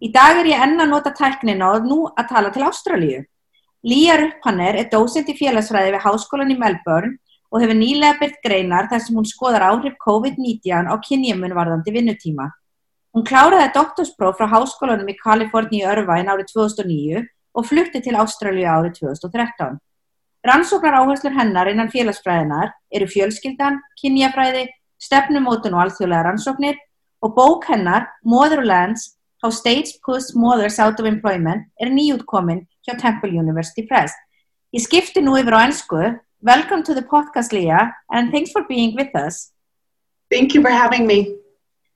Í dag er ég enn að nota tæknina og nú að tala til Ástralíu. Lía Ruppanner er dósend í félagsfræði við Háskólan í Melbourne og hefur nýlega byrt greinar þar sem hún skoðar áhrif COVID-19 á kynjumun varðandi vinnutíma. Hún kláraði doktorspróf frá Háskólanum í Kaliforni í Örvæn árið 2009 og flutti til Ástralíu árið 2013. Rannsóknar áherslur hennar innan félagsfræðinar eru fjölskyldan, kynjafræði, stefnumótun og alþjóðlega rannsóknir og bók hennar Motherlands How States Push Mothers Out of Employment er nýjútkomin hjá Temple University Press. Ég skipti nú yfir á ennsku. Welcome to the podcast, Leah, and thanks for being with us. Thank you for having me.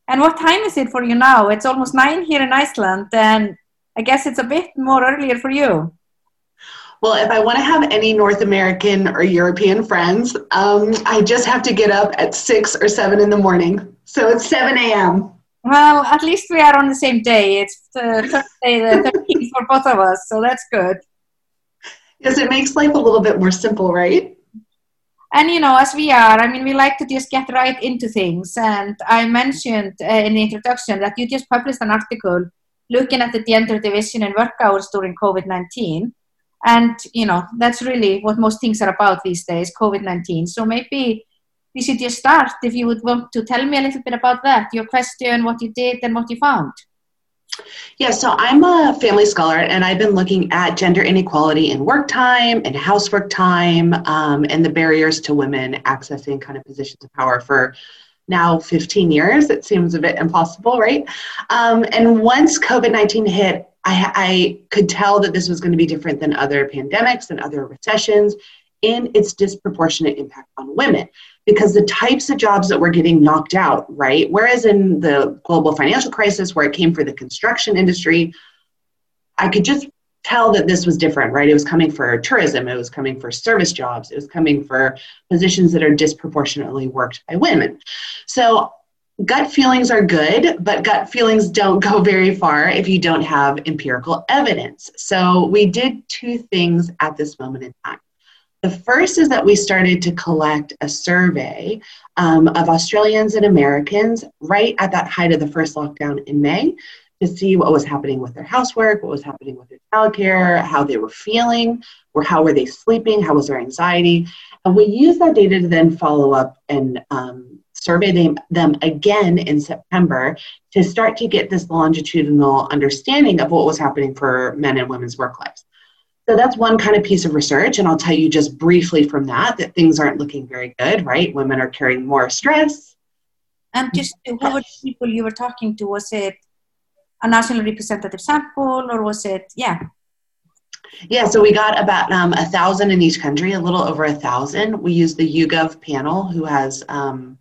And what time is it for you now? It's almost nine here in Iceland, and I guess it's a bit more earlier for you. Well, if I want to have any North American or European friends, um, I just have to get up at six or seven in the morning. So it's 7 a.m. Well, at least we are on the same day. It's uh, Thursday, the 13th for both of us, so that's good. Because it makes life a little bit more simple, right? And you know, as we are, I mean, we like to just get right into things. And I mentioned uh, in the introduction that you just published an article looking at the gender division in work hours during COVID 19 and you know that's really what most things are about these days covid-19 so maybe we should just start if you would want to tell me a little bit about that your question what you did and what you found yeah, so I'm a family scholar and I've been looking at gender inequality in work time and housework time um, and the barriers to women accessing kind of positions of power for now 15 years. It seems a bit impossible, right? Um, and once COVID 19 hit, I, I could tell that this was going to be different than other pandemics and other recessions in its disproportionate impact on women because the types of jobs that were getting knocked out, right? Whereas in the global financial crisis, where it came for the construction industry, I could just tell that this was different, right? It was coming for tourism, it was coming for service jobs, it was coming for positions that are disproportionately worked by women. So gut feelings are good, but gut feelings don't go very far if you don't have empirical evidence. So we did two things at this moment in time. The first is that we started to collect a survey um, of Australians and Americans right at that height of the first lockdown in May to see what was happening with their housework, what was happening with their childcare, how they were feeling, or how were they sleeping, how was their anxiety. And we used that data to then follow up and um, survey them, them again in September to start to get this longitudinal understanding of what was happening for men and women's work lives. So that's one kind of piece of research, and I'll tell you just briefly from that that things aren't looking very good, right? Women are carrying more stress. And just who were the people you were talking to? Was it a nationally representative sample, or was it, yeah? Yeah, so we got about um, a thousand in each country, a little over a thousand. We used the YouGov panel, who has um,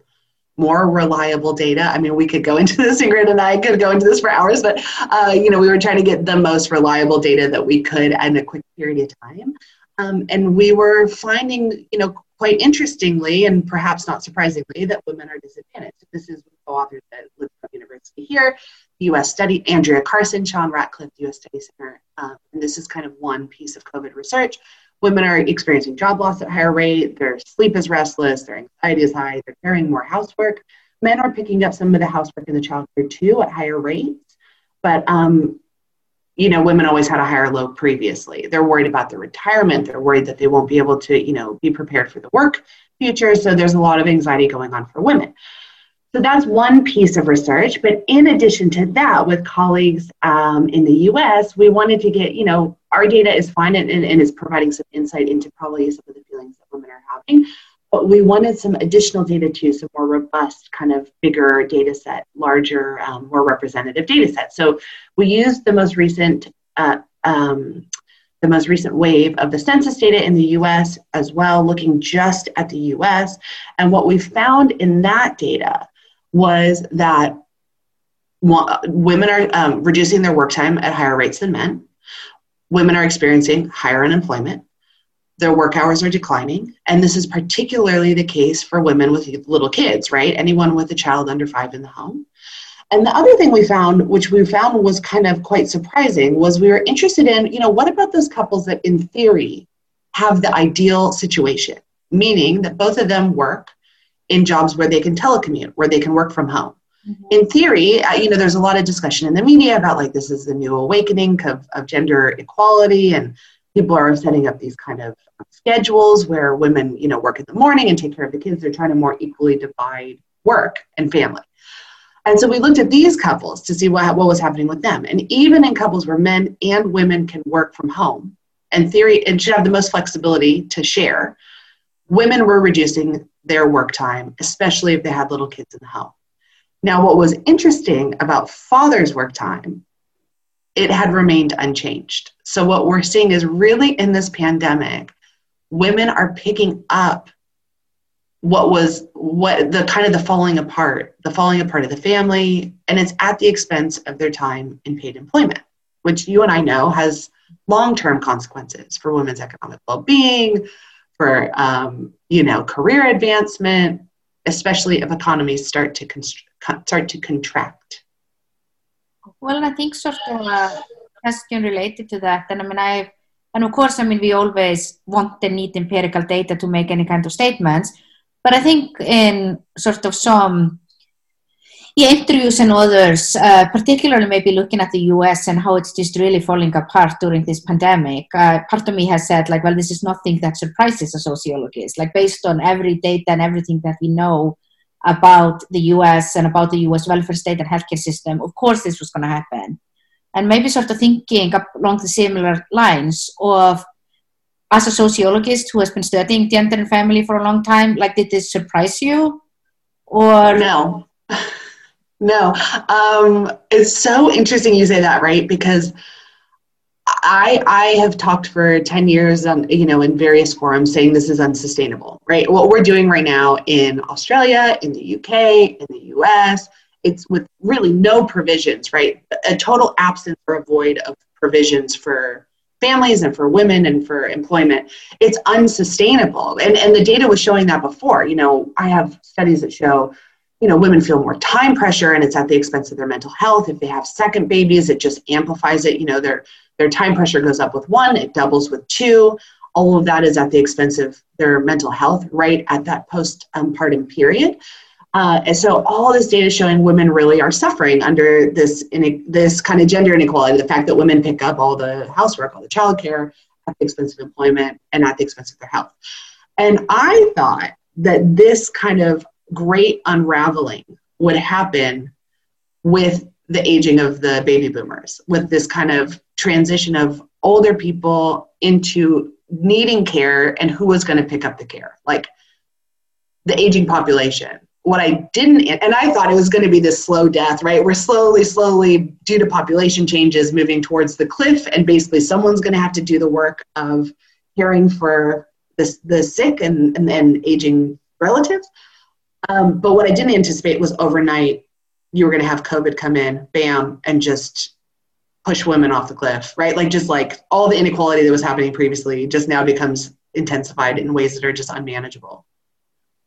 more reliable data. I mean, we could go into this, Ingrid and I could go into this for hours, but uh, you know, we were trying to get the most reliable data that we could in a quick period of time. Um, and we were finding, you know, quite interestingly and perhaps not surprisingly, that women are disadvantaged. This is co-authors at University here, the U.S. study, Andrea Carson, Shaun Ratcliff, U.S. Study Center, um, and this is kind of one piece of COVID research Women are experiencing job loss at higher rate, their sleep is restless, their anxiety is high, they're carrying more housework. Men are picking up some of the housework in the childcare too at higher rates, but um, you know, women always had a higher load previously. They're worried about their retirement. They're worried that they won't be able to, you know, be prepared for the work future. So there's a lot of anxiety going on for women. So that's one piece of research. But in addition to that, with colleagues um, in the US, we wanted to get, you know, our data is fine and, and, and is providing some insight into probably some of the feelings that women are having. But we wanted some additional data too, some more robust, kind of bigger data set, larger, um, more representative data set. So we used the most recent uh, um, the most recent wave of the census data in the US as well, looking just at the US. And what we found in that data was that women are um, reducing their work time at higher rates than men. women are experiencing higher unemployment. Their work hours are declining. And this is particularly the case for women with little kids, right? Anyone with a child under five in the home. And the other thing we found, which we found was kind of quite surprising, was we were interested in, you know, what about those couples that in theory have the ideal situation, meaning that both of them work in jobs where they can telecommute, where they can work from home. Mm-hmm. In theory, uh, you know, there's a lot of discussion in the media about like this is the new awakening of, of gender equality, and people are setting up these kind of schedules where women, you know, work in the morning and take care of the kids. They're trying to more equally divide work and family. And so we looked at these couples to see what, what was happening with them. And even in couples where men and women can work from home, and theory and should have the most flexibility to share, women were reducing their work time, especially if they had little kids in the home. Now, what was interesting about father's work time, it had remained unchanged. So, what we're seeing is really in this pandemic, women are picking up what was what the kind of the falling apart, the falling apart of the family, and it's at the expense of their time in paid employment, which you and I know has long term consequences for women's economic well being, for um, you know career advancement, especially if economies start to const- start to contract. Well, I think sort of a question related to that, and I mean, I and of course, I mean, we always want the need empirical data to make any kind of statements, but I think in sort of some yeah, interviews and others, uh, particularly maybe looking at the US and how it's just really falling apart during this pandemic, uh, part of me has said, like, well, this is nothing that surprises a sociologist. Like, based on every data and everything that we know about the US and about the US welfare state and healthcare system, of course, this was going to happen. And maybe sort of thinking along the similar lines of as a sociologist who has been studying gender and family for a long time, like, did this surprise you? Or no. No, um, it's so interesting you say that, right? Because I I have talked for ten years on you know in various forums saying this is unsustainable, right? What we're doing right now in Australia, in the UK, in the US, it's with really no provisions, right? A total absence or a void of provisions for families and for women and for employment it's unsustainable and and the data was showing that before you know i have studies that show you know, women feel more time pressure and it's at the expense of their mental health. If they have second babies, it just amplifies it. You know, their their time pressure goes up with one, it doubles with two. All of that is at the expense of their mental health right at that postpartum period. Uh, and so all this data showing women really are suffering under this in, this kind of gender inequality, the fact that women pick up all the housework, all the childcare at the expense of employment and at the expense of their health. And I thought that this kind of great unraveling would happen with the aging of the baby boomers, with this kind of transition of older people into needing care and who was going to pick up the care. Like the aging population. What I didn't, and I thought it was going to be this slow death, right? We're slowly, slowly, due to population changes, moving towards the cliff, and basically someone's going to have to do the work of caring for the, the sick and, and, and aging relatives. Um, but what I didn't anticipate was overnight you were going to have COVID come in, bam, and just push women off the cliff, right? Like just like all the inequality that was happening previously just now becomes intensified in ways that are just unmanageable.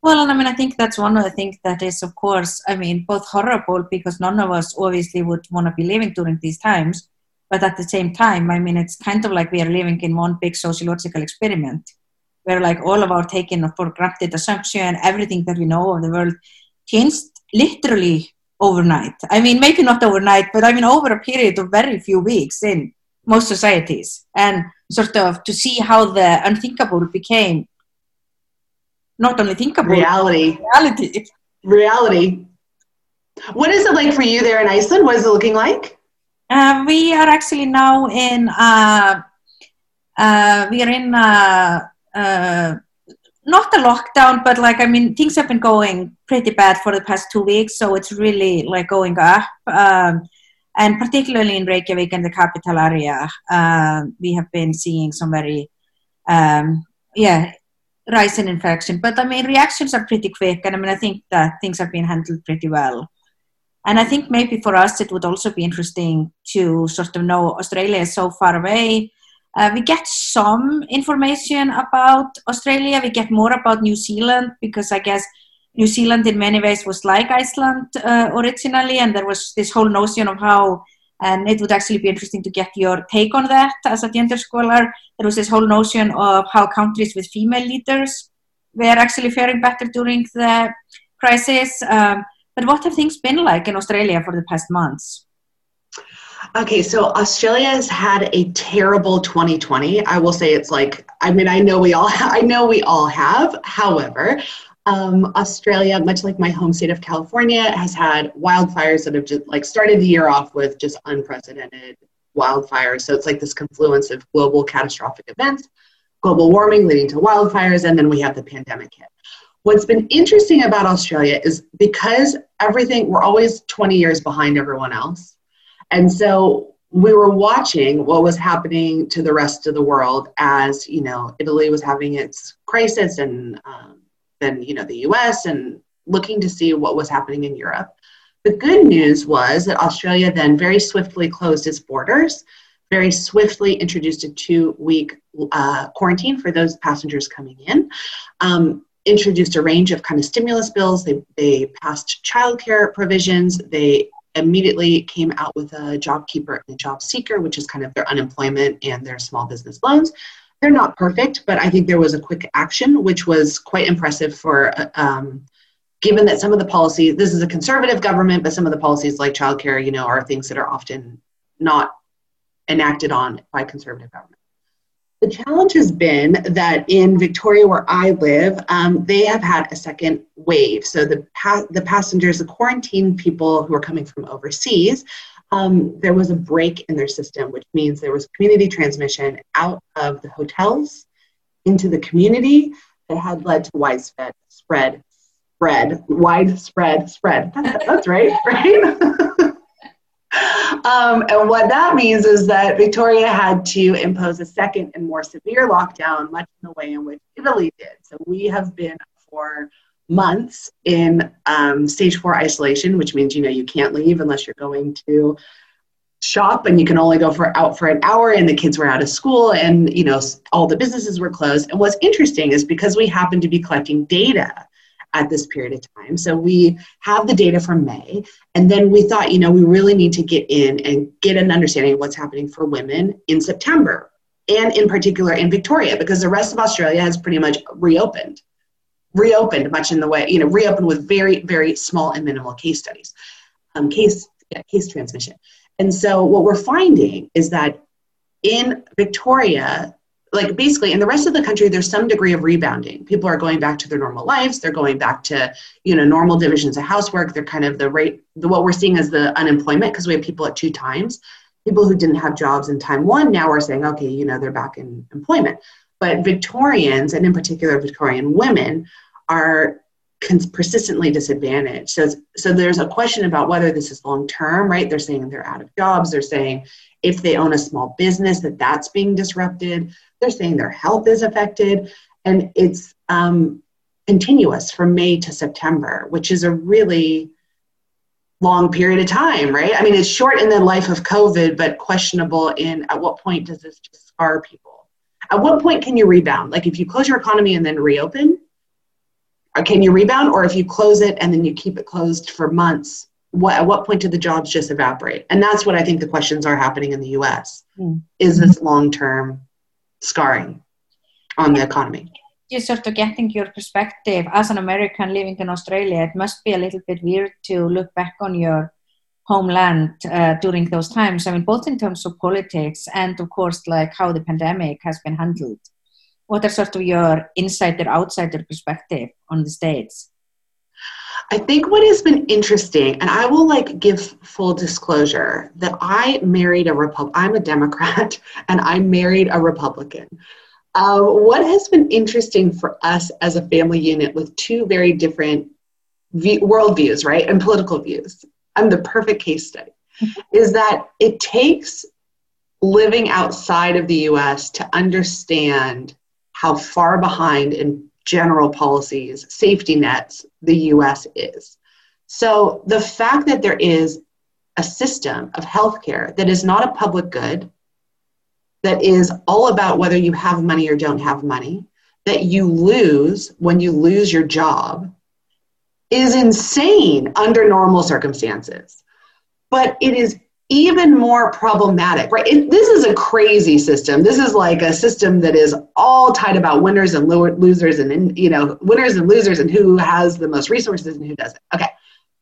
Well, I mean, I think that's one of the things that is, of course, I mean, both horrible because none of us obviously would want to be living during these times. But at the same time, I mean, it's kind of like we are living in one big sociological experiment where like all of our taken for granted assumption, everything that we know of the world changed literally overnight. I mean, maybe not overnight, but I mean over a period of very few weeks in most societies, and sort of to see how the unthinkable became not only thinkable, reality. Reality. Reality. What is it like for you there in Iceland? What is it looking like? Uh, we are actually now in. Uh, uh, we are in uh, not the lockdown, but like I mean, things have been going pretty bad for the past two weeks, so it's really like going up. Um, and particularly in Reykjavik and the capital area, uh, we have been seeing some very, um, yeah, rise in infection. But I mean, reactions are pretty quick, and I mean, I think that things have been handled pretty well. And I think maybe for us, it would also be interesting to sort of know Australia is so far away Uh, we get some information about Australia. We get more about New Zealand because I guess New Zealand, in many ways, was like Iceland uh, originally, and there was this whole notion of how. And it would actually be interesting to get your take on that as a gender scholar. There was this whole notion of how countries with female leaders were actually faring better during the crisis. Um, but what have things been like in Australia for the past months? Okay, so Australia has had a terrible 2020. I will say it's like I mean I know we all I know we all have. However, um, Australia, much like my home state of California, has had wildfires that have just like started the year off with just unprecedented wildfires. So it's like this confluence of global catastrophic events, global warming leading to wildfires, and then we have the pandemic hit. What's been interesting about Australia is because everything, we're always 20 years behind everyone else. And so we were watching what was happening to the rest of the world as, you know, Italy was having its crisis and um, then, you know, the US and looking to see what was happening in Europe. The good news was that Australia then very swiftly closed its borders, very swiftly introduced a two week uh, quarantine for those passengers coming in. Um, introduced a range of kind of stimulus bills. They, they passed childcare provisions. They immediately came out with a job keeper and a job seeker, which is kind of their unemployment and their small business loans. They're not perfect, but I think there was a quick action, which was quite impressive for, uh, um, given that some of the policies, this is a conservative government, but some of the policies like childcare, you know, are things that are often not enacted on by conservative governments. The challenge has been that in Victoria, where I live, um, they have had a second wave. So the pa- the passengers, the quarantine people who are coming from overseas, um, there was a break in their system, which means there was community transmission out of the hotels into the community that had led to widespread spread, spread, widespread spread. That's right, right? Um, and what that means is that Victoria had to impose a second and more severe lockdown, much in the way in which Italy did. So we have been for months in um, stage four isolation, which means you know you can't leave unless you're going to shop and you can only go for out for an hour and the kids were out of school and you know all the businesses were closed and what's interesting is because we happen to be collecting data at this period of time. So we have the data from May, and then we thought, you know, we really need to get in and get an understanding of what's happening for women in September, and in particular in Victoria, because the rest of Australia has pretty much reopened. Reopened much in the way, you know, reopened with very, very small and minimal case studies, um, case, yeah, case transmission. And so what we're finding is that in Victoria, like basically in the rest of the country there's some degree of rebounding. People are going back to their normal lives. They're going back to you know normal divisions of housework. They're kind of the rate the, what we're seeing is the unemployment because we have people at two times. People who didn't have jobs in time one now are saying okay you know they're back in employment. But victorians and in particular victorian women are cons- persistently disadvantaged. So so there's a question about whether this is long term right? They're saying they're out of jobs. They're saying if they own a small business that that's being disrupted they're saying their health is affected and it's um, continuous from may to september which is a really long period of time right i mean it's short in the life of covid but questionable in at what point does this just scar people at what point can you rebound like if you close your economy and then reopen uh, can you rebound or if you close it and then you keep it closed for months what, at what point do the jobs just evaporate? And that's what I think the questions are happening in the US. Mm. Is this long term scarring on the economy? Just sort of getting your perspective as an American living in Australia, it must be a little bit weird to look back on your homeland uh, during those times. I mean, both in terms of politics and, of course, like how the pandemic has been handled. What are sort of your insider outsider perspective on the states? I think what has been interesting, and I will like give full disclosure that I married a Repub. I'm a Democrat, and I married a Republican. Uh, what has been interesting for us as a family unit with two very different view, worldviews, right, and political views. I'm the perfect case study. is that it takes living outside of the U.S. to understand how far behind in general policies, safety nets, the US is. So the fact that there is a system of healthcare that is not a public good, that is all about whether you have money or don't have money, that you lose when you lose your job, is insane under normal circumstances. But it is even more problematic, right? It, this is a crazy system. This is like a system that is all tied about winners and losers, and you know, winners and losers, and who has the most resources and who doesn't. Okay,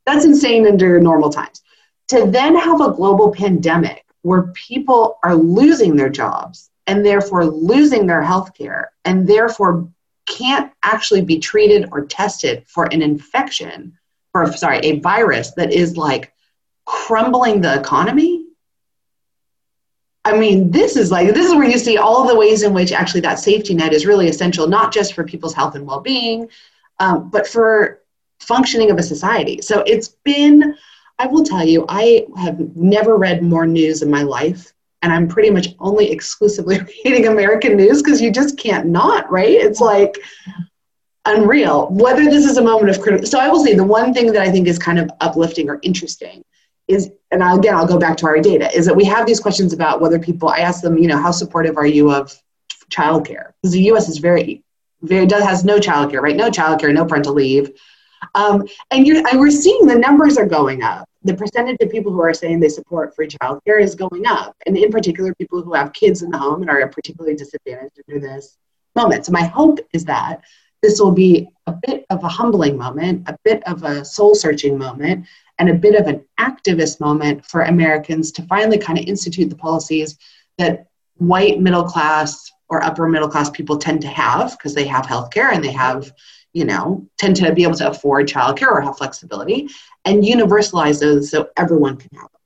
that's insane under normal times. To then have a global pandemic where people are losing their jobs and therefore losing their health care and therefore can't actually be treated or tested for an infection or sorry a virus that is like crumbling the economy i mean this is like this is where you see all the ways in which actually that safety net is really essential not just for people's health and well-being um, but for functioning of a society so it's been i will tell you i have never read more news in my life and I'm pretty much only exclusively reading American news because you just can't not, right? It's like unreal. Whether this is a moment of critical, so I will say the one thing that I think is kind of uplifting or interesting is, and again, I'll go back to our data, is that we have these questions about whether people. I ask them, you know, how supportive are you of childcare? Because the U.S. is very, very does has no childcare, right? No childcare, no parental leave. Um, and you're, and we're seeing the numbers are going up the percentage of people who are saying they support free childcare is going up, and in particular, people who have kids in the home and are particularly disadvantaged under this moment. So my hope is that this will be a bit of a humbling moment, a bit of a soul-searching moment, and a bit of an activist moment for Americans to finally kind of institute the policies that white middle class or upper middle class people tend to have because they have health care and they have you know, tend to be able to afford childcare or have flexibility and universalize those so everyone can have them.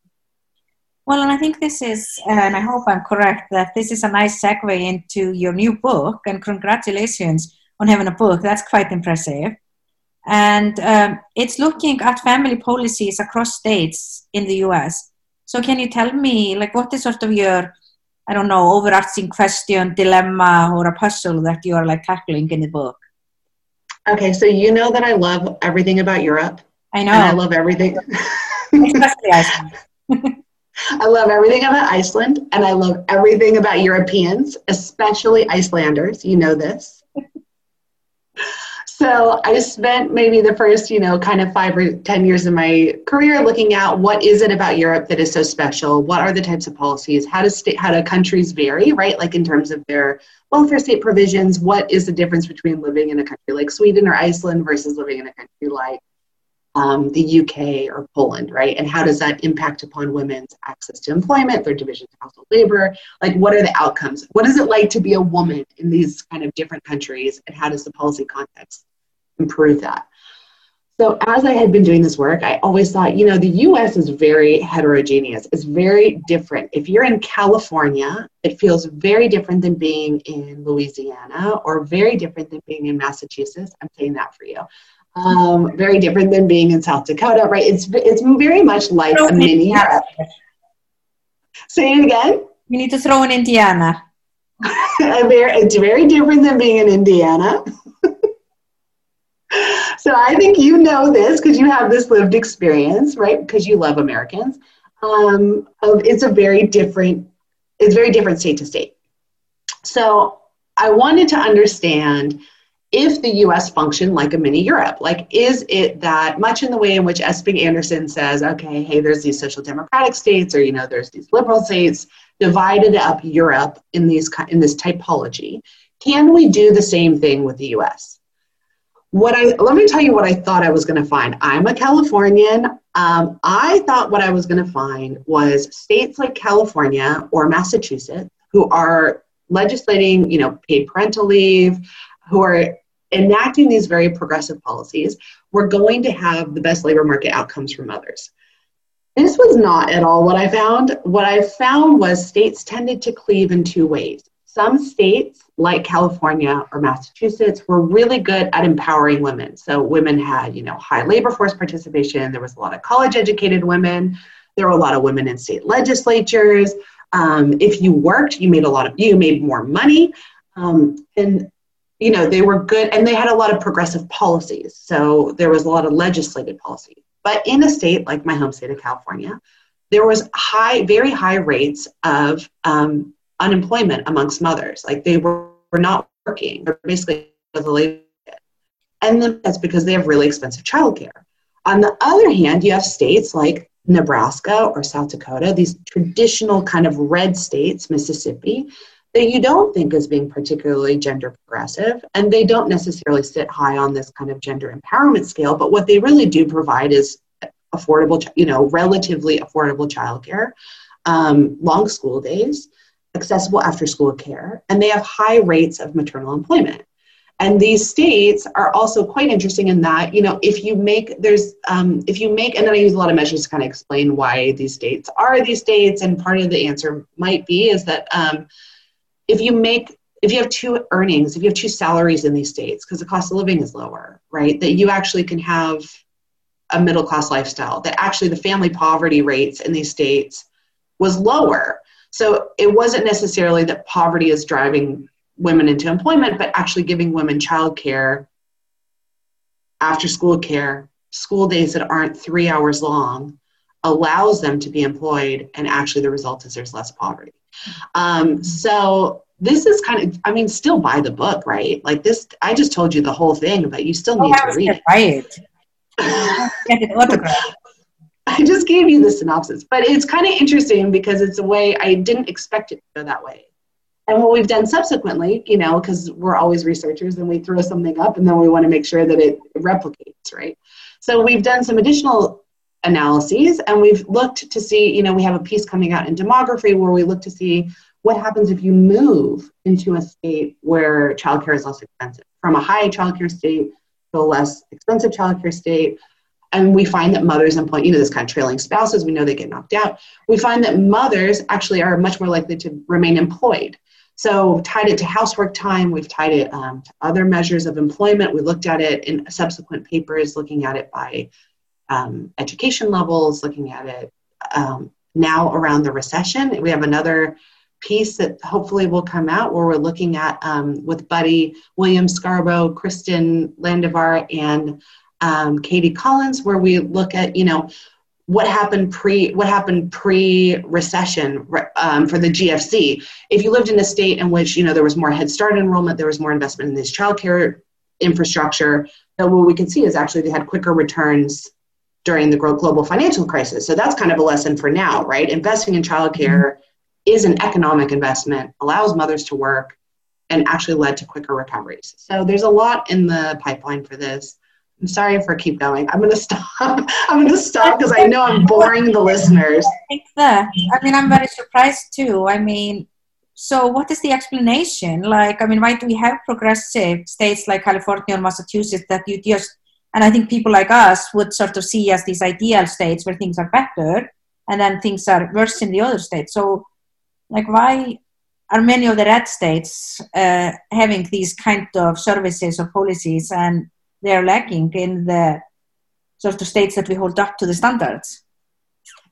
Well, and I think this is, and I hope I'm correct, that this is a nice segue into your new book, and congratulations on having a book. That's quite impressive. And um, it's looking at family policies across states in the US. So, can you tell me, like, what is sort of your, I don't know, overarching question, dilemma, or a puzzle that you are like tackling in the book? Okay, so you know that I love everything about Europe. I know. I love everything. Especially Iceland. I love everything about Iceland and I love everything about Europeans, especially Icelanders. You know this. So I spent maybe the first, you know, kind of five or 10 years of my career looking at what is it about Europe that is so special? What are the types of policies? How do state, how do countries vary, right? Like in terms of their welfare state provisions, what is the difference between living in a country like Sweden or Iceland versus living in a country like um, the UK or Poland, right? And how does that impact upon women's access to employment, their division of household labor? Like, what are the outcomes? What is it like to be a woman in these kind of different countries? And how does the policy context improve that? So, as I had been doing this work, I always thought, you know, the US is very heterogeneous. It's very different. If you're in California, it feels very different than being in Louisiana or very different than being in Massachusetts. I'm saying that for you. Um, very different than being in South Dakota, right? It's, it's very much like a mini Europe. Say it again. You need to throw in Indiana. it's very different than being in Indiana. so I think you know this because you have this lived experience, right? Because you love Americans. Um, it's a very different, it's very different state to state. So I wanted to understand if the US functioned like a mini Europe. Like, is it that much in the way in which Esping-Andersen says, okay, hey, there's these social democratic states, or you know, there's these liberal states, divided up Europe in these in this typology. Can we do the same thing with the US? what I let me tell you what I thought I was going to find. I'm a Californian. Um, I thought what I was going to find was states like California or Massachusetts who are legislating, you know, paid parental leave, who are enacting these very progressive policies, we're going to have the best labor market outcomes from others. This was not at all what I found. What I found was states tended to cleave in two ways. Some states, like California or Massachusetts, were really good at empowering women. So women had, you know, high labor force participation. There was a lot of college educated women. There were a lot of women in state legislatures. Um, if you worked, you made a lot of, you made more money. Um, and you know they were good and they had a lot of progressive policies so there was a lot of legislated policy but in a state like my home state of california there was high very high rates of um, unemployment amongst mothers. Like they were, were not working. They're basically the labor and then that's because they have really expensive childcare. On the other hand, you have states like Nebraska or South Dakota, these traditional kind of red states, Mississippi, that you don't think as being particularly gender progressive, and they don't necessarily sit high on this kind of gender empowerment scale. But what they really do provide is affordable, you know, relatively affordable childcare, um, long school days, accessible after school care, and they have high rates of maternal employment. And these states are also quite interesting in that, you know, if you make, there's, um, if you make, and then I use a lot of measures to kind of explain why these states are these states. And part of the answer might be is that um, if you make, if you have two earnings, if you have two salaries in these states, because the cost of living is lower, right, that you actually can have a middle class lifestyle, that actually the family poverty rates in these states was lower. So it wasn't necessarily that poverty is driving women into employment, but actually giving women childcare, after school care, school days that aren't three hours long allows them to be employed. And actually, the result is there's less poverty. Um, so this is kind of, I mean, still buy the book, right? Like this, I just told you the whole thing, but you still need oh, to read it. It. I just gave you the synopsis, but it's kind of interesting because it's a way I didn't expect it to go that way. And what we've done subsequently, you know, because we're always researchers and we throw something up and then we want to make sure that it replicates, right? So we've done some additional analyses and we've looked to see, you know, we have a piece coming out in demography where we look to see what happens if you move into a state where childcare is less expensive, from a high childcare state to a less expensive childcare state. And we find that mothers employ, you know, this kind of trailing spouses, we know they get knocked out. We find that mothers actually are much more likely to remain employed. So tied it to housework time, we've tied it um, to other measures of employment. We looked at it in subsequent papers, looking at it by um, education levels, looking at it um, now around the recession. We have another piece that hopefully will come out where we're looking at um, with Buddy William Scarborough, Kristen Landivar, and um, Katie Collins, where we look at, you know, what happened pre what happened pre recession um, for the GFC. If you lived in a state in which you know there was more Head Start enrollment, there was more investment in this childcare infrastructure, then what we can see is actually they had quicker returns during the global financial crisis. So that's kind of a lesson for now, right? Investing in childcare is an economic investment, allows mothers to work, and actually led to quicker recoveries. So there's a lot in the pipeline for this. I'm sorry I keep going. I'm going to stop. I'm going to stop because I know I'm boring the listeners. I mean, I'm very surprised too. I mean, so what is the explanation? Like, I mean, why do we have progressive states like California or Massachusetts that you just, and I think people like us would sort of see as these ideal states where things are better and then things are worse in the other states. So, like, why are many of the red states uh, having these kind of services or policies and they're lacking in the sort of states that we hold up to the standards?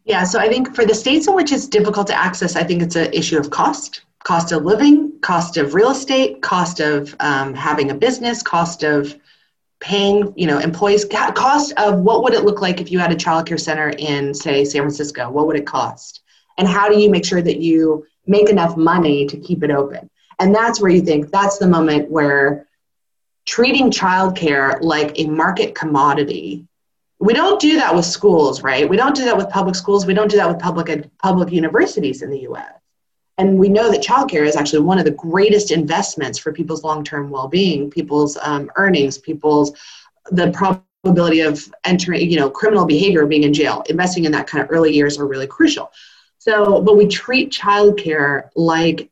Yeah, so I think for the states in which it's difficult to access, I think it's an issue of cost cost of living, cost of real estate, cost of um, having a business, cost of paying you know employees cost of what would it look like if you had a childcare center in say san francisco what would it cost and how do you make sure that you make enough money to keep it open and that's where you think that's the moment where treating childcare like a market commodity. We don't do that with schools, right? We don't do that with public schools. We don't do that with public public universities in the U.S. And we know that childcare is actually one of the greatest investments for people's long-term well-being, people's um, earnings, people's the probability of entering, you know, criminal behavior, being in jail. Investing in that kind of early years are really crucial. So, but we treat childcare like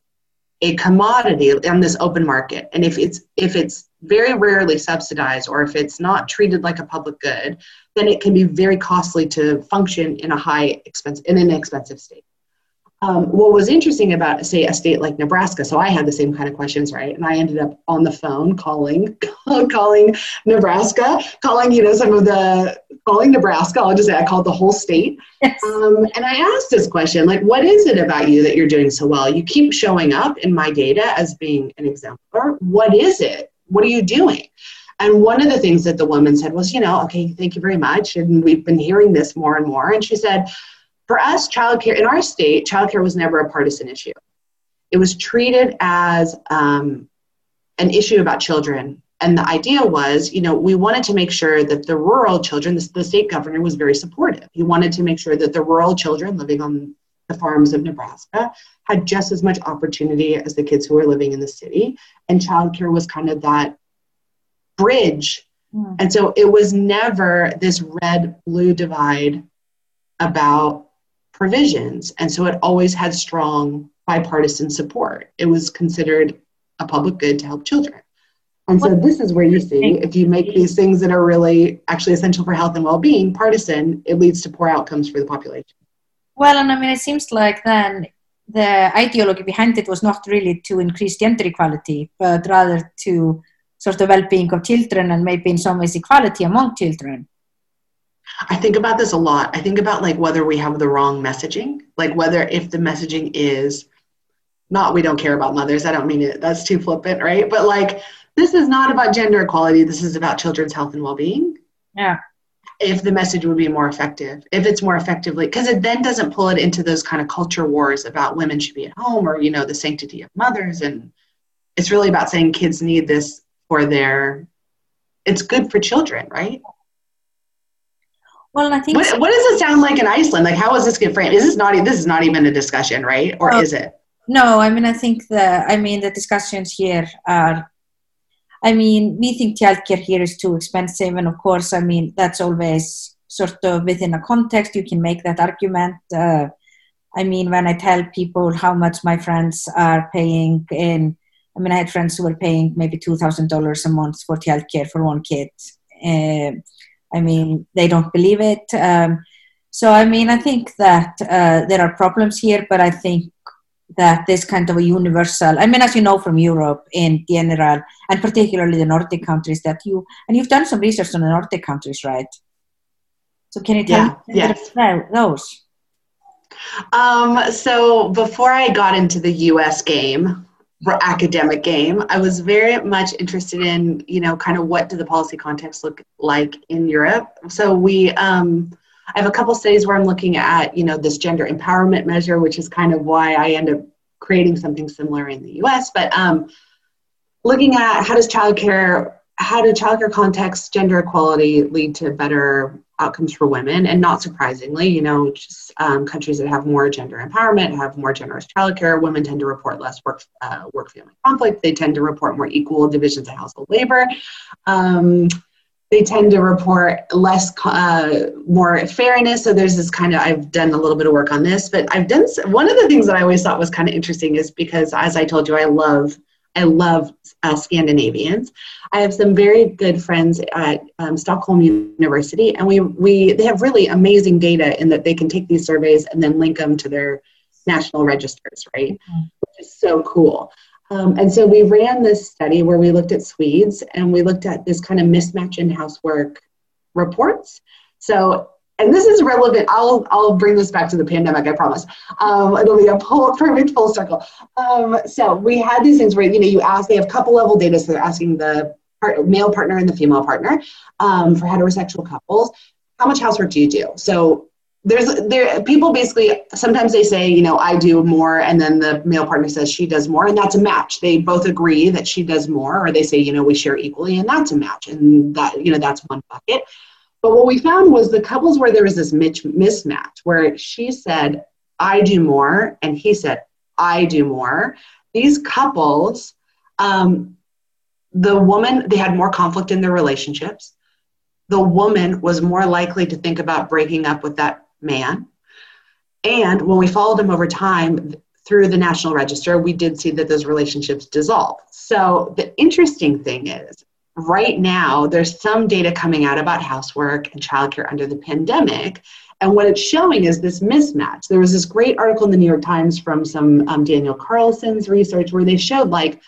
a commodity on this open market, and if it's if it's very rarely subsidized or if it's not treated like a public good, then it can be very costly to function in a high expense in an expensive state. Um, what was interesting about say a state like Nebraska, so I had the same kind of questions, right? And I ended up on the phone calling, calling Nebraska, calling you know some of the calling Nebraska. I'll just say I called the whole state, yes. um, and I asked this question, like, what is it about you that you're doing so well? You keep showing up in my data as being an exemplar. What is it? what are you doing? And one of the things that the woman said was, you know, okay, thank you very much. And we've been hearing this more and more. And she said, for us, childcare in our state, childcare was never a partisan issue. it was treated as um, an issue about children. And the idea was, you know, we wanted to make sure that the rural children, the, the state governor was very supportive. He wanted to make sure that the rural children living on the farms of Nebraska had just as much opportunity as the kids who were living in the city. And childcare was kind of that bridge. Mm. And so it was never this red blue divide about provisions. And so it always had strong bipartisan support. It was considered a public good to help children. And so this is where you see if you make these things that are really actually essential for health and well-being partisan, it leads to poor outcomes for the population. Well, and I mean, it seems like then the ideology behind it was not really to increase gender equality, but rather to sort of well-being of children and maybe in some ways equality among children. I think about this a lot. I think about like whether we have the wrong messaging, like whether if the messaging is not we don't care about mothers. I don't mean it. That's too flippant, right? But like this is not about gender equality. This is about children's health and well-being. Yeah. If the message would be more effective, if it's more effectively, because it then doesn't pull it into those kind of culture wars about women should be at home or you know the sanctity of mothers, and it's really about saying kids need this for their. It's good for children, right? Well, I think. What, what, does it sound like in Iceland? Like, how is this get framed? Is this not? This is not even a discussion, right? Or is it? No, I mean, I think the. I mean, the discussions here are. I mean, we think childcare here is too expensive, and of course, I mean, that's always sort of within a context. You can make that argument. Uh, I mean, when I tell people how much my friends are paying in, I mean, I had friends who were paying maybe two thousand dollars a month for childcare for one kid. Uh, I mean, they don't believe it. Um, so, I mean, I think that uh, there are problems here, but I think that this kind of a universal, I mean, as you know from Europe in general, and particularly the Nordic countries, that you, and you've done some research on the Nordic countries, right? So, can you tell yeah, me yes. those? Um, so, before I got into the US game, academic game. I was very much interested in, you know, kind of what do the policy context look like in Europe. So we, um, I have a couple studies where I'm looking at, you know, this gender empowerment measure, which is kind of why I end up creating something similar in the U.S. But um, looking at how does childcare, how do childcare contexts, gender equality lead to better outcomes for women. And not surprisingly, you know, just, um, countries that have more gender empowerment, have more generous childcare, women tend to report less work, uh, work family conflict. They tend to report more equal divisions of household labor. Um, they tend to report less, uh, more fairness. So there's this kind of, I've done a little bit of work on this, but I've done, one of the things that I always thought was kind of interesting is because, as I told you, I love I love uh, Scandinavians. I have some very good friends at um, Stockholm University, and we we they have really amazing data in that they can take these surveys and then link them to their national registers, right? Mm-hmm. Which is so cool. Um, and so we ran this study where we looked at Swedes and we looked at this kind of mismatch in housework reports. So and this is relevant. I'll I'll bring this back to the pandemic. I promise. Um, it'll be a full, perfect full circle. Um, so we had these things where you know you ask. They have couple level data, so they're asking the part, male partner and the female partner um, for heterosexual couples. How much housework do you do? So there's there people basically sometimes they say you know I do more, and then the male partner says she does more, and that's a match. They both agree that she does more, or they say you know we share equally, and that's a match, and that you know that's one bucket. But what we found was the couples where there was this mismatch, where she said, I do more, and he said, I do more. These couples, um, the woman, they had more conflict in their relationships. The woman was more likely to think about breaking up with that man. And when we followed them over time through the National Register, we did see that those relationships dissolve. So the interesting thing is, right now there's some data coming out about housework and childcare under the pandemic. And what it's showing is this mismatch. There was this great article in the new york times from some um, daniel carlson's research where they showed like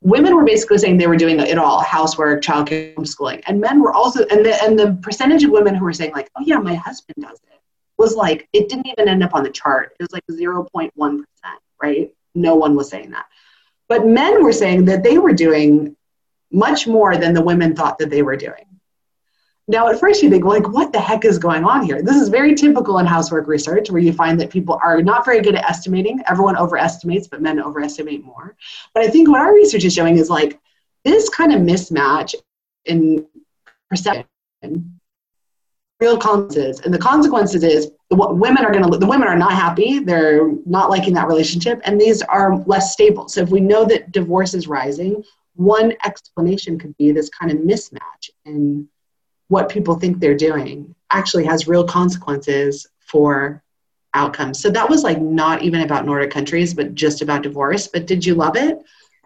women were basically saying they were doing it all housework childcare homeschooling. And men were also and the, and the percentage of women who were saying like oh yeah my husband does it was like it didn't even end up on the chart. It was like 0.1% right? No one was saying that. But men were saying that they were doing much more than the women thought that they were doing. Now, at first, you think, like, what the heck is going on here? This is very typical in housework research where you find that people are not very good at estimating. Everyone overestimates, but men overestimate more. But I think what our research is showing is like this kind of mismatch in perception real consequences and the consequences is what women are going to the women are not happy they're not liking that relationship and these are less stable so if we know that divorce is rising one explanation could be this kind of mismatch in what people think they're doing actually has real consequences for outcomes. So that was like not even about nordic countries but just about divorce but did you love it?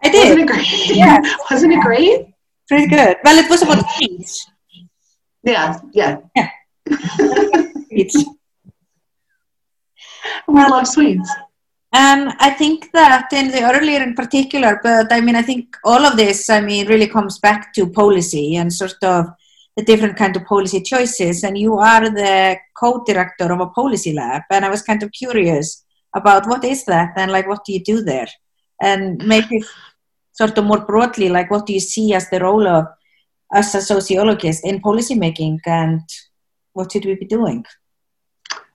I did. wasn't it great? Yeah. Wasn't it great? Pretty good. Well it was about age. Yeah yeah. Yeah. Swedes. we love Swedes. And I think that in the earlier in particular, but I mean, I think all of this, I mean, really comes back to policy and sort of the different kind of policy choices. And you are the co-director of a policy lab, and I was kind of curious about what is that and like what do you do there, and maybe sort of more broadly, like what do you see as the role of as a sociologist in policymaking and what should we be doing?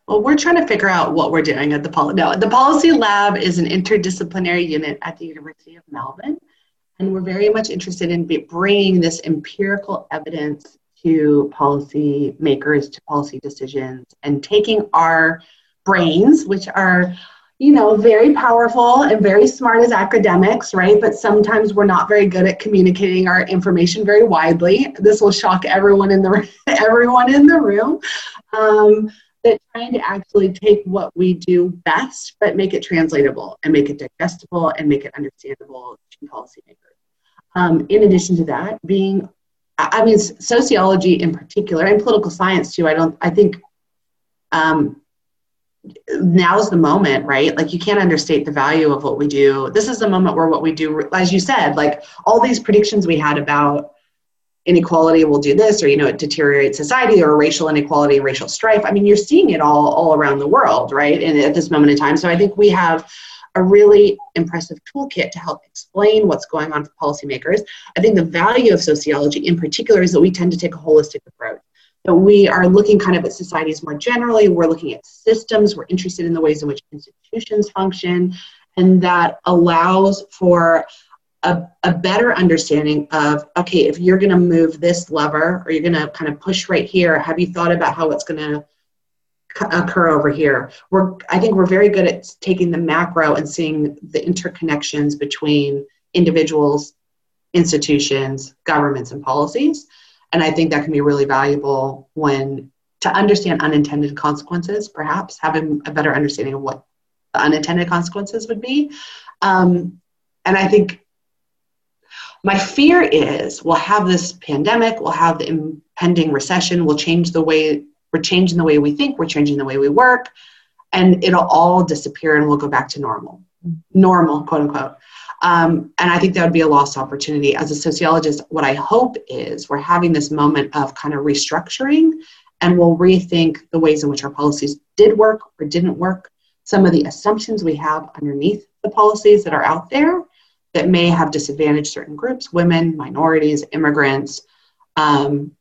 Well, we're trying to figure out what we're doing at the policy. No, the policy lab is an interdisciplinary unit at the University of Melbourne, and we're very much interested in bringing this empirical evidence to policy makers, to policy decisions, and taking our brains, which are you know, very powerful and very smart as academics, right? But sometimes we're not very good at communicating our information very widely. This will shock everyone in the everyone in the room. Um, that trying to actually take what we do best, but make it translatable and make it digestible and make it understandable to policymakers. Um, in addition to that, being, I mean, sociology in particular and political science too. I don't. I think um, now's the moment, right? Like you can't understate the value of what we do. This is the moment where what we do, as you said, like all these predictions we had about inequality will do this, or you know, it deteriorates society, or racial inequality, and racial strife. I mean, you're seeing it all all around the world, right? And at this moment in time, so I think we have a really impressive toolkit to help explain what's going on for policymakers. I think the value of sociology in particular is that we tend to take a holistic approach. So we are looking kind of at societies more generally. We're looking at systems. We're interested in the ways in which institutions function. And that allows for a, a better understanding of okay, if you're going to move this lever or you're going to kind of push right here, have you thought about how it's going to occur over here? We're, I think we're very good at taking the macro and seeing the interconnections between individuals, institutions, governments, and policies. And I think that can be really valuable when to understand unintended consequences, perhaps having a better understanding of what the unintended consequences would be. Um, and I think my fear is we'll have this pandemic, we'll have the impending recession, we'll change the way we're changing the way we think, we're changing the way we work, and it'll all disappear and we'll go back to normal. Normal, quote unquote. Um, and I think that would be a lost opportunity. As a sociologist, what I hope is we're having this moment of kind of restructuring and we'll rethink the ways in which our policies did work or didn't work, some of the assumptions we have underneath the policies that are out there that may have disadvantaged certain groups, women, minorities, immigrants, um,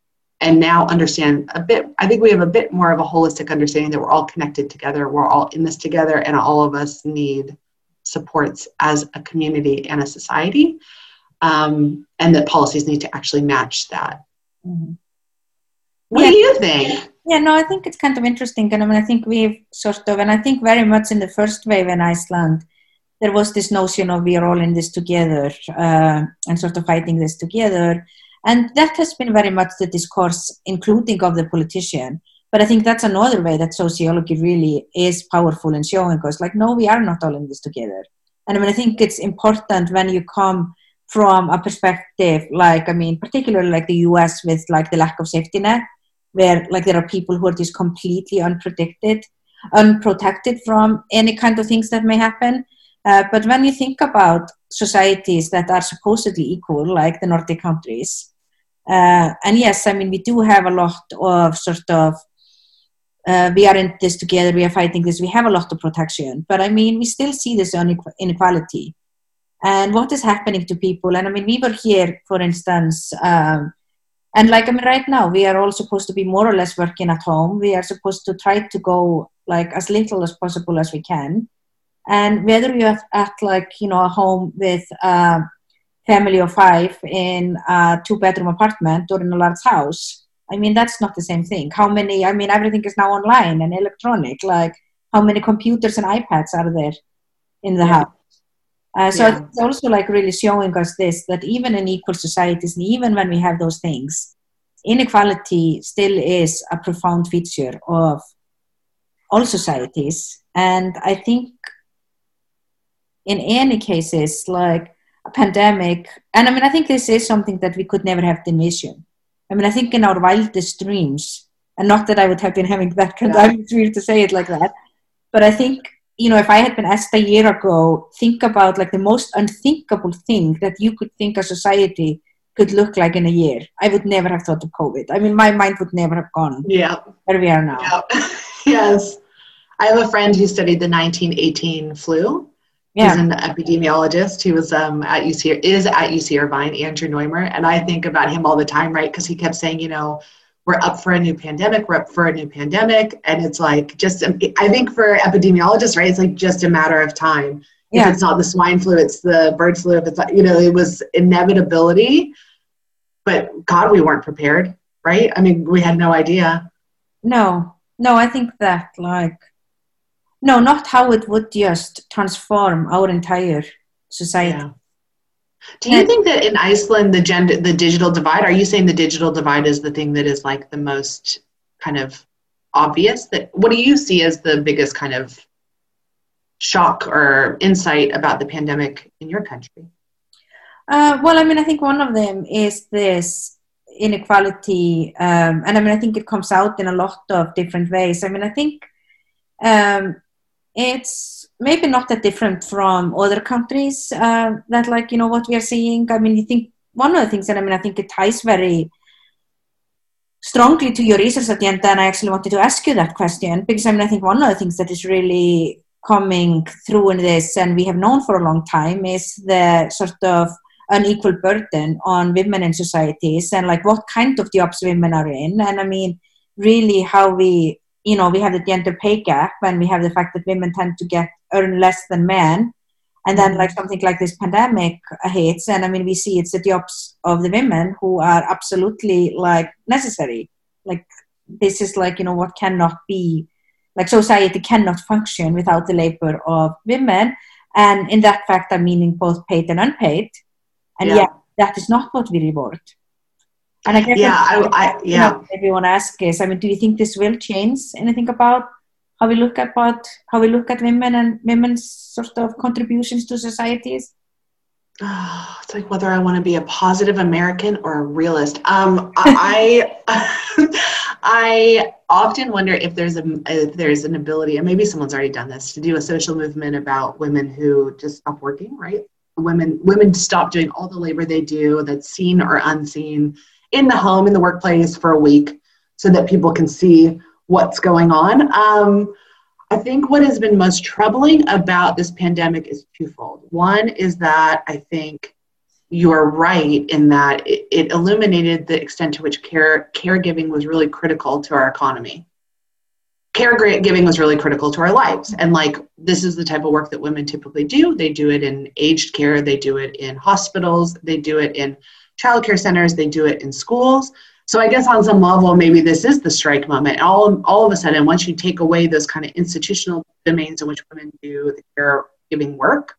and now understand a bit. I think we have a bit more of a holistic understanding that we're all connected together, we're all in this together, and all of us need supports as a community and a society, um, and that policies need to actually match that. Mm-hmm. What yeah. do you think? Yeah, no, I think it's kind of interesting. And I mean, I think we've sort of, and I think very much in the first wave in Iceland, there was this notion of we are all in this together uh, and sort of fighting this together. And that has been very much the discourse, including of the politician. But I think that's another way that sociology really is powerful in showing us, like, no, we are not all in this together. And I mean, I think it's important when you come from a perspective like, I mean, particularly like the US with like the lack of safety net, where like there are people who are just completely unpredicted, unprotected from any kind of things that may happen. Uh, but when you think about societies that are supposedly equal, like the Nordic countries, uh, and yes, I mean, we do have a lot of sort of uh, we are in this together, we are fighting this, we have a lot of protection. But I mean, we still see this inequality. And what is happening to people? And I mean, we were here, for instance, um, and like I mean, right now we are all supposed to be more or less working at home. We are supposed to try to go like as little as possible as we can. And whether you're at, at like you know a home with a family of five in a two-bedroom apartment or in a large house, I mean that's not the same thing. How many? I mean everything is now online and electronic. Like how many computers and iPads are there in the yeah. house? Uh, so yeah. it's also like really showing us this that even in equal societies, and even when we have those things, inequality still is a profound feature of all societies. And I think in any cases, like a pandemic, and I mean, I think this is something that we could never have envisioned. I mean, I think in our wildest dreams, and not that I would have been having that kind yeah. of, it's weird to say it like that, but I think you know, if I had been asked a year ago, think about like the most unthinkable thing that you could think a society could look like in a year. I would never have thought of COVID. I mean, my mind would never have gone. Yeah. Where we are now. Yeah. yes. I have a friend who studied the 1918 flu. Yeah. He's an epidemiologist. He was um, at UC is at UC Irvine, Andrew Noymer, and I think about him all the time, right? Because he kept saying, you know, we're up for a new pandemic, we're up for a new pandemic. And it's like just, I think for epidemiologists, right, it's like just a matter of time. Yeah. If it's not the swine flu, it's the bird flu. If it's, you know, it was inevitability. But God, we weren't prepared, right? I mean, we had no idea. No, no, I think that, like, no, not how it would just transform our entire society. Yeah. Do you think that in Iceland the gender the digital divide, are you saying the digital divide is the thing that is like the most kind of obvious that what do you see as the biggest kind of shock or insight about the pandemic in your country? Uh, well, I mean, I think one of them is this inequality, um, and I mean, I think it comes out in a lot of different ways. I mean, I think um, it's maybe not that different from other countries uh, that like you know what we are seeing. I mean you think one of the things that i mean i think it ties very strongly to your research at the end and i actually wanted to ask you that question because i mean i think one of the things that is really coming through in this and we have known for a long time is the sort of unequal burden on women in societies and like what kind of jobs women are in. And i mean really how we you know we have the gender pay gap and we have the fact that women tend to get earn less than men. And then like something like this pandemic hits and i mean we see it's the jobs of the women who are absolutely like necessary. Like this is like you know what cannot be like society cannot function without the labor of women. And in that fact i'm meaning both paid and unpaid. And yeah. yet that is not what we reward and I guess yeah, I, I, yeah. everyone asks is, I mean, do you think this will change anything about how we look at about how we look at women and women's sort of contributions to societies? Oh, it's like whether I want to be a positive American or a realist. Um, I I often wonder if there's a if there's an ability, and maybe someone's already done this, to do a social movement about women who just stop working. Right? Women women stop doing all the labor they do that's seen or unseen in the home, in the workplace for a week so that people can see what's going on. Um, I think what has been most troubling about this pandemic is twofold. One is that I think you're right in that it, it illuminated the extent to which care caregiving was really critical to our economy. Caregiving was really critical to our lives. And like this is the type of work that women typically do. They do it in aged care, they do it in hospitals, they do it in childcare centers, they do it in schools. So I guess on some level, maybe this is the strike moment. All, all of a sudden, once you take away those kind of institutional domains in which women do the caregiving work,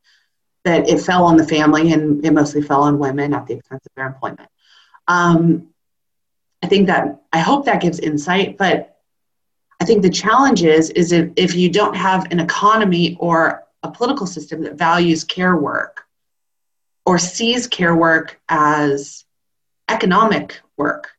that it fell on the family and it mostly fell on women at the expense of their employment. Um, I think that I hope that gives insight, but I think the challenge is is if, if you don't have an economy or a political system that values care work, or sees care work as economic work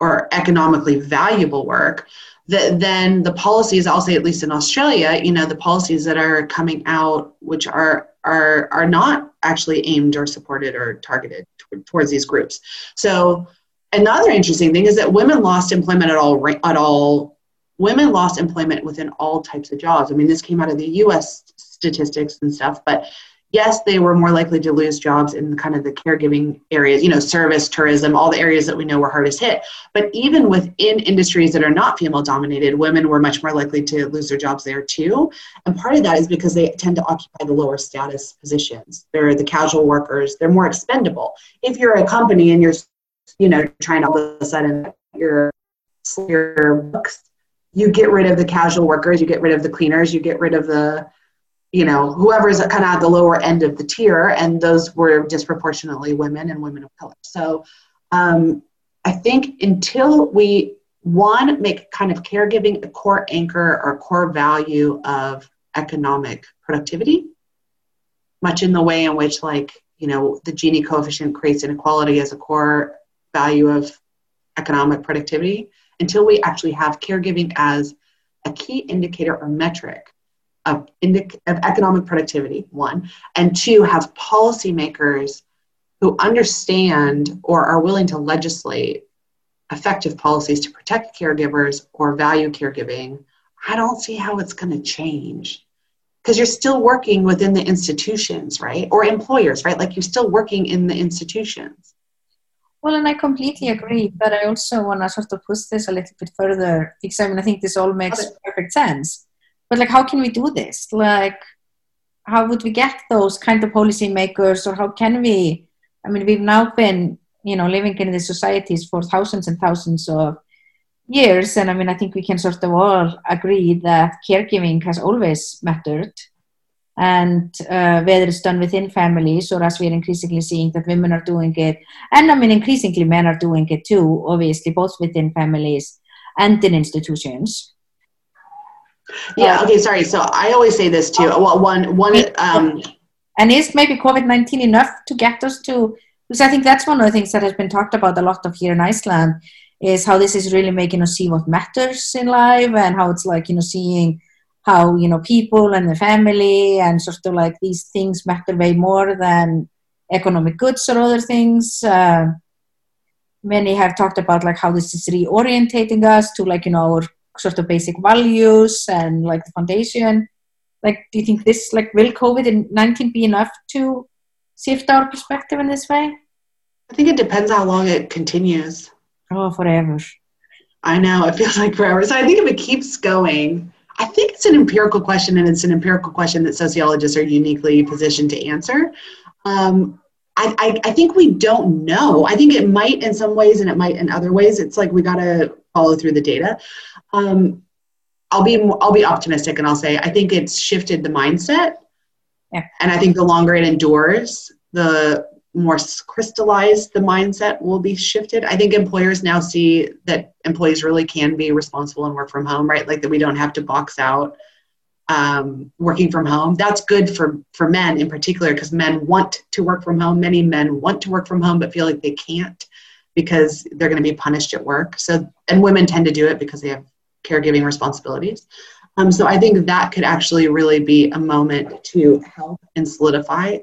or economically valuable work, that then the policies, I'll say at least in Australia, you know, the policies that are coming out, which are are are not actually aimed or supported or targeted towards these groups. So another interesting thing is that women lost employment at all at all. Women lost employment within all types of jobs. I mean, this came out of the U.S. statistics and stuff, but yes, they were more likely to lose jobs in kind of the caregiving areas, you know, service, tourism, all the areas that we know were hardest hit. But even within industries that are not female dominated, women were much more likely to lose their jobs there too. And part of that is because they tend to occupy the lower status positions. They're the casual workers, they're more expendable. If you're a company and you're, you know, trying all of a sudden your, your books, you get rid of the casual workers, you get rid of the cleaners, you get rid of the you know, whoever's kind of at the lower end of the tier, and those were disproportionately women and women of color. So um, I think until we, one, make kind of caregiving a core anchor or core value of economic productivity, much in the way in which, like, you know, the Gini coefficient creates inequality as a core value of economic productivity, until we actually have caregiving as a key indicator or metric of, indic- of economic productivity, one, and two, have policymakers who understand or are willing to legislate effective policies to protect caregivers or value caregiving, I don't see how it's going to change. Because you're still working within the institutions, right? Or employers, right? Like you're still working in the institutions. Well, and I completely agree, but I also want to sort of push this a little bit further because I mean, I think this all makes perfect sense but like how can we do this? Like how would we get those kind of policy makers or how can we? I mean we've now been you know living in these societies for thousands and thousands of years and i mean i think we can sort of all agree that caregiving has always mattered. And uh, whether it's done within families or as we're increasingly seeing that women are doing it and i mean increasingly men are doing it too obviously both within families and in institutions yeah. Okay. Sorry. So I always say this too. Well, one, one. Um, and is maybe COVID nineteen enough to get us to? Because I think that's one of the things that has been talked about a lot of here in Iceland is how this is really making us see what matters in life and how it's like you know seeing how you know people and the family and sort of like these things matter way more than economic goods or other things. Uh, many have talked about like how this is reorientating us to like you know our sort of basic values and like the foundation. Like do you think this like will covid-19 be enough to shift our perspective in this way? I think it depends how long it continues. Oh forever. I know it feels like forever. So i think if it keeps going i think it's an empirical question and it's an empirical question that sociologists are uniquely positioned to answer. Um, I, I, I think we don't know. I think it might in some ways and it might in other ways. It's like we got to follow through the data. Um, I'll be I'll be optimistic and I'll say I think it's shifted the mindset, yeah. and I think the longer it endures, the more crystallized the mindset will be shifted. I think employers now see that employees really can be responsible and work from home, right? Like that we don't have to box out um, working from home. That's good for for men in particular because men want to work from home. Many men want to work from home but feel like they can't because they're going to be punished at work. So and women tend to do it because they have caregiving responsibilities. Um, so I think that could actually really be a moment to help and solidify.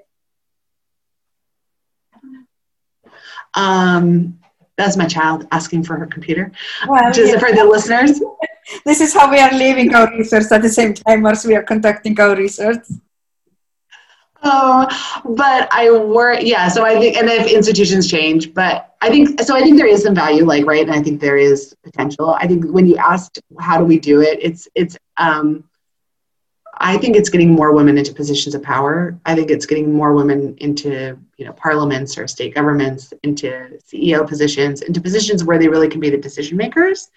Um, that's my child asking for her computer. Well, Just yeah. for the listeners. this is how we are leaving our research at the same time as we are conducting our research. Oh, but I work, yeah. So I think, and if institutions change, but I think, so I think there is some value, like, right. And I think there is potential. I think when you asked, how do we do it? It's, it's, um, I think it's getting more women into positions of power. I think it's getting more women into, you know, parliaments or state governments, into CEO positions, into positions where they really can be the decision makers.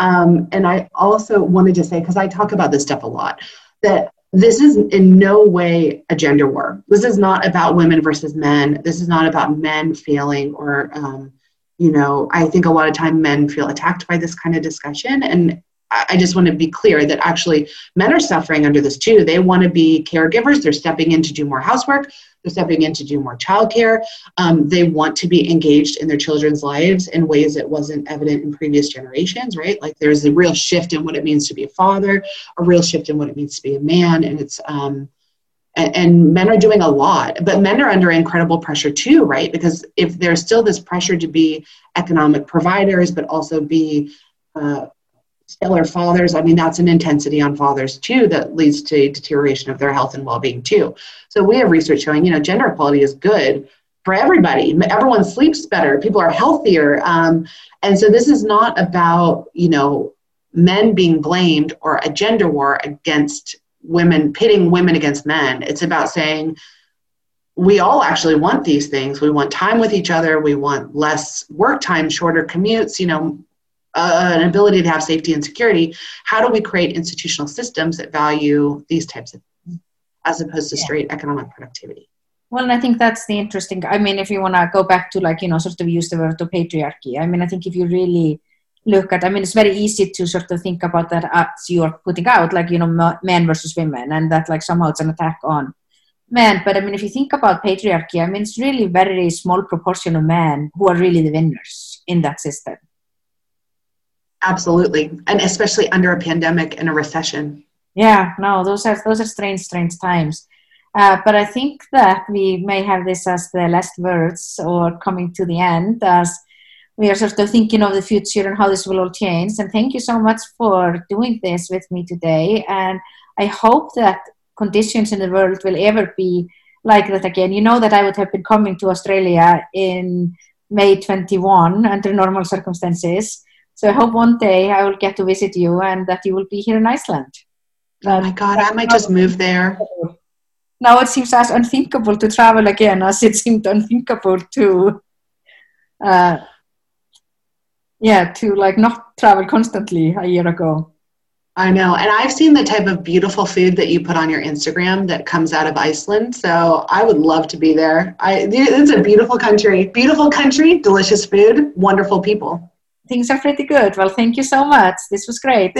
Um, and I also wanted to say, because I talk about this stuff a lot, that this is in no way a gender war. This is not about women versus men. This is not about men failing or, um, you know, I think a lot of time men feel attacked by this kind of discussion. And I just want to be clear that actually men are suffering under this too. They want to be caregivers. They're stepping in to do more housework. They're stepping in to do more childcare. Um, they want to be engaged in their children's lives in ways that wasn't evident in previous generations, right? Like there's a real shift in what it means to be a father, a real shift in what it means to be a man, and it's um, and, men are doing a lot, but men are under incredible pressure too, right? Because if there's still this pressure to be economic providers, but also be uh, stellar fathers, I mean, that's an intensity on fathers too that leads to deterioration of their health and well being too. So we have research showing, you know, gender equality is good for everybody. Everyone sleeps better, people are healthier. Um, and so this is not about, you know, men being blamed or a gender war against women, pitting women against men. It's about saying, we all actually want these things. We want time with each other. We want less work time, shorter commutes, you know, uh, an ability to have safety and security. How do we create institutional systems that value these types of things as opposed to straight economic productivity? Well, and I think that's the interesting. I mean, if you want to go back to like, you know, sort of use the word of patriarchy, I mean, I think if you really look at, I mean, it's very easy to sort of think about that as you're putting out, like, you know, men versus women, and that like somehow it's an attack on men. But I mean, if you think about patriarchy, I mean, it's really very small proportion of men who are really the winners in that system. Absolutely, and especially under a pandemic and a recession. Yeah, no, those are those are strange, strange times. Uh, but I think that we may have this as the last words or coming to the end as we are sort of thinking of the future and how this will all change. And thank you so much for doing this with me today. And I hope that conditions in the world will ever be like that again. You know that I would have been coming to Australia in May 21 under normal circumstances. So I hope one day I will get to visit you and that you will be here in Iceland. Oh my God, I might just move there. Now it seems as unthinkable to travel again as it seemed unthinkable to uh, yeah to like not travel constantly a year ago. I know and i've seen the type of beautiful food that you put on your instagram that comes out of iceland so i would love to be there. I, it's a beautiful country beautiful country delicious food wonderful people things are pretty good. Well thank you so much. This was great